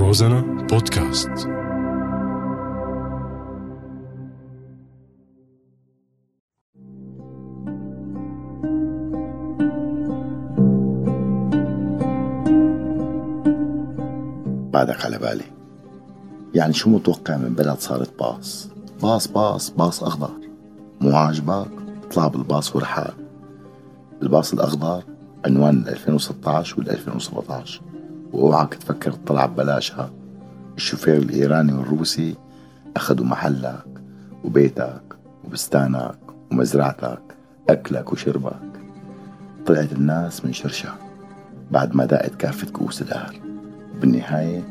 روزانا بودكاست. بعدك على بالي. يعني شو متوقع من بلد صارت باص؟ باص باص باص أخضر. مو عاجبك اطلع بالباص ورحال الباص الأخضر عنوان 2016 وال 2017 واوعك تفكر تطلع ببلاشها. الشوفير الإيراني والروسي أخذوا محلك وبيتك وبستانك ومزرعتك أكلك وشربك. طلعت الناس من شرشة بعد ما دقت كافة كؤوس الأهل. بالنهاية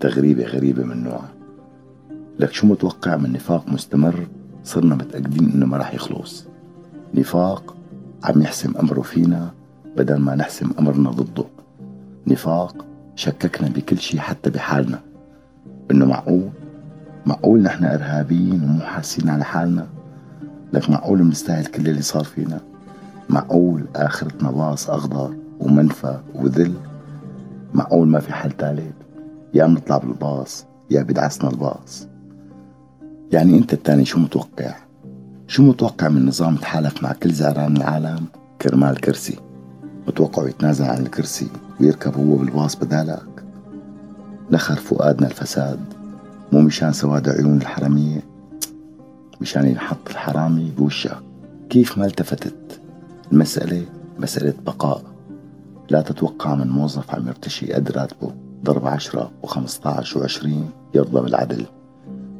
تغريبة غريبة من نوعها لك شو متوقع من نفاق مستمر صرنا متأكدين إنه ما راح يخلص. نفاق عم يحسم أمره فينا بدل ما نحسم أمرنا ضده. نفاق شككنا بكل شي حتى بحالنا إنه معقول؟ معقول نحن إرهابيين ومو حاسين على حالنا؟ لك معقول بنستاهل كل اللي صار فينا؟ معقول آخرتنا باص أخضر ومنفى وذل؟ معقول ما في حل تالت يا بنطلع بالباص يا بدعسنا الباص. يعني أنت التاني شو متوقع؟ شو متوقع من نظام تحالف مع كل زعران العالم؟ كرمال كرسي. متوقع يتنازل عن الكرسي ويركب هو بالباص بدالك. نخر فؤادنا الفساد مو مشان سواد عيون الحرامية مشان ينحط الحرامي بوشك. كيف ما التفتت المسألة مسألة بقاء. لا تتوقع من موظف عم يرتشي قد راتبه ضرب عشرة وخمسة عشر وعشرين يرضى بالعدل.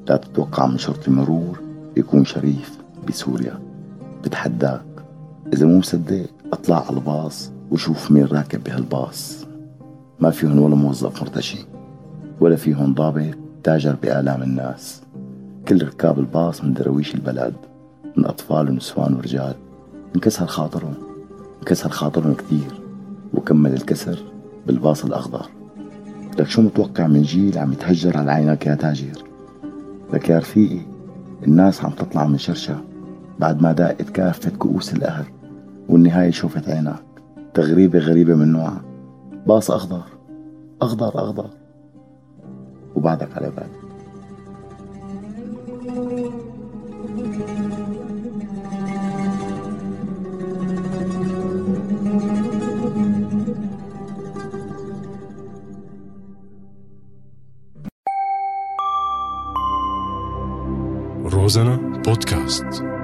لا تتوقع من شرطي مرور يكون شريف بسوريا. بتحداك. إذا مو مصدق اطلع على الباص وشوف مين راكب بهالباص. ما فيهن ولا موظف مرتشي ولا فيهن ضابط تاجر بآلام الناس. كل ركاب الباص من درويش البلد من أطفال ونسوان ورجال. انكسر خاطرهم انكسر خاطرهم كتير وكمل الكسر بالباص الأخضر. لك شو متوقع من جيل عم يتهجر على عينك يا تاجر؟ لك يا رفيقي الناس عم تطلع من شرشة بعد ما دقت كافة كؤوس القهر والنهاية شوفت عينك. تغريبة غريبة من نوعها. باص أخضر. أخضر أخضر. وبعدك على بالي روزانا بودكاست.